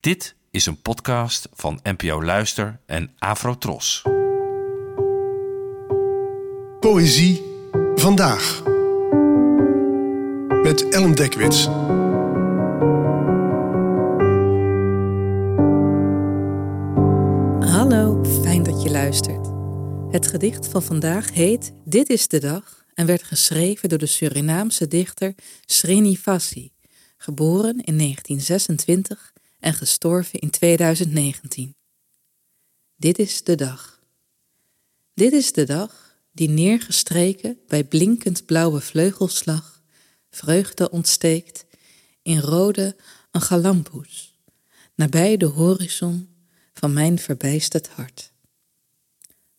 Dit is een podcast van NPO Luister en Afrotros. Poëzie vandaag. Met Ellen Dekwits. Hallo, fijn dat je luistert. Het gedicht van vandaag heet Dit is de dag en werd geschreven door de Surinaamse dichter Srinivasi, geboren in 1926 en gestorven in 2019. Dit is de dag. Dit is de dag die neergestreken bij blinkend blauwe vleugelslag vreugde ontsteekt in rode Angalampus, nabij de horizon van mijn verbijsterd hart.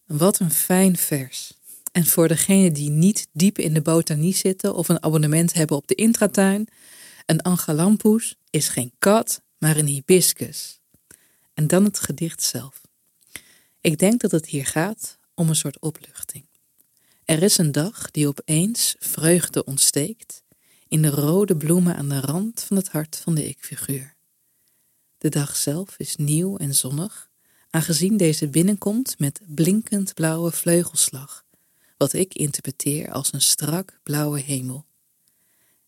Wat een fijn vers. En voor degenen die niet diep in de botanie zitten of een abonnement hebben op de intratuin, een Angalampus is geen kat, maar een hibiscus. En dan het gedicht zelf. Ik denk dat het hier gaat om een soort opluchting. Er is een dag die opeens vreugde ontsteekt in de rode bloemen aan de rand van het hart van de ik-figuur. De dag zelf is nieuw en zonnig, aangezien deze binnenkomt met blinkend blauwe vleugelslag, wat ik interpreteer als een strak blauwe hemel.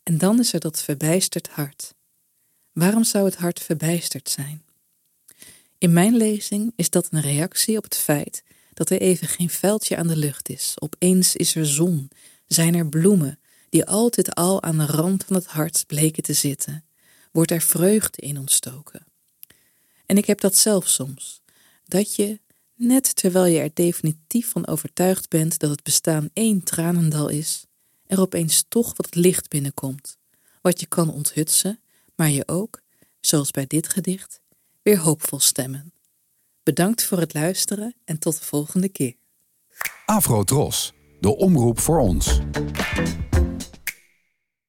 En dan is er dat verbijsterd hart. Waarom zou het hart verbijsterd zijn? In mijn lezing is dat een reactie op het feit dat er even geen vuiltje aan de lucht is. Opeens is er zon, zijn er bloemen die altijd al aan de rand van het hart bleken te zitten. Wordt er vreugde in ontstoken. En ik heb dat zelf soms. Dat je, net terwijl je er definitief van overtuigd bent dat het bestaan één tranendal is, er opeens toch wat licht binnenkomt, wat je kan onthutsen, maar je ook, zoals bij dit gedicht, weer hoopvol stemmen. Bedankt voor het luisteren en tot de volgende keer. Afro Tros, de omroep voor ons.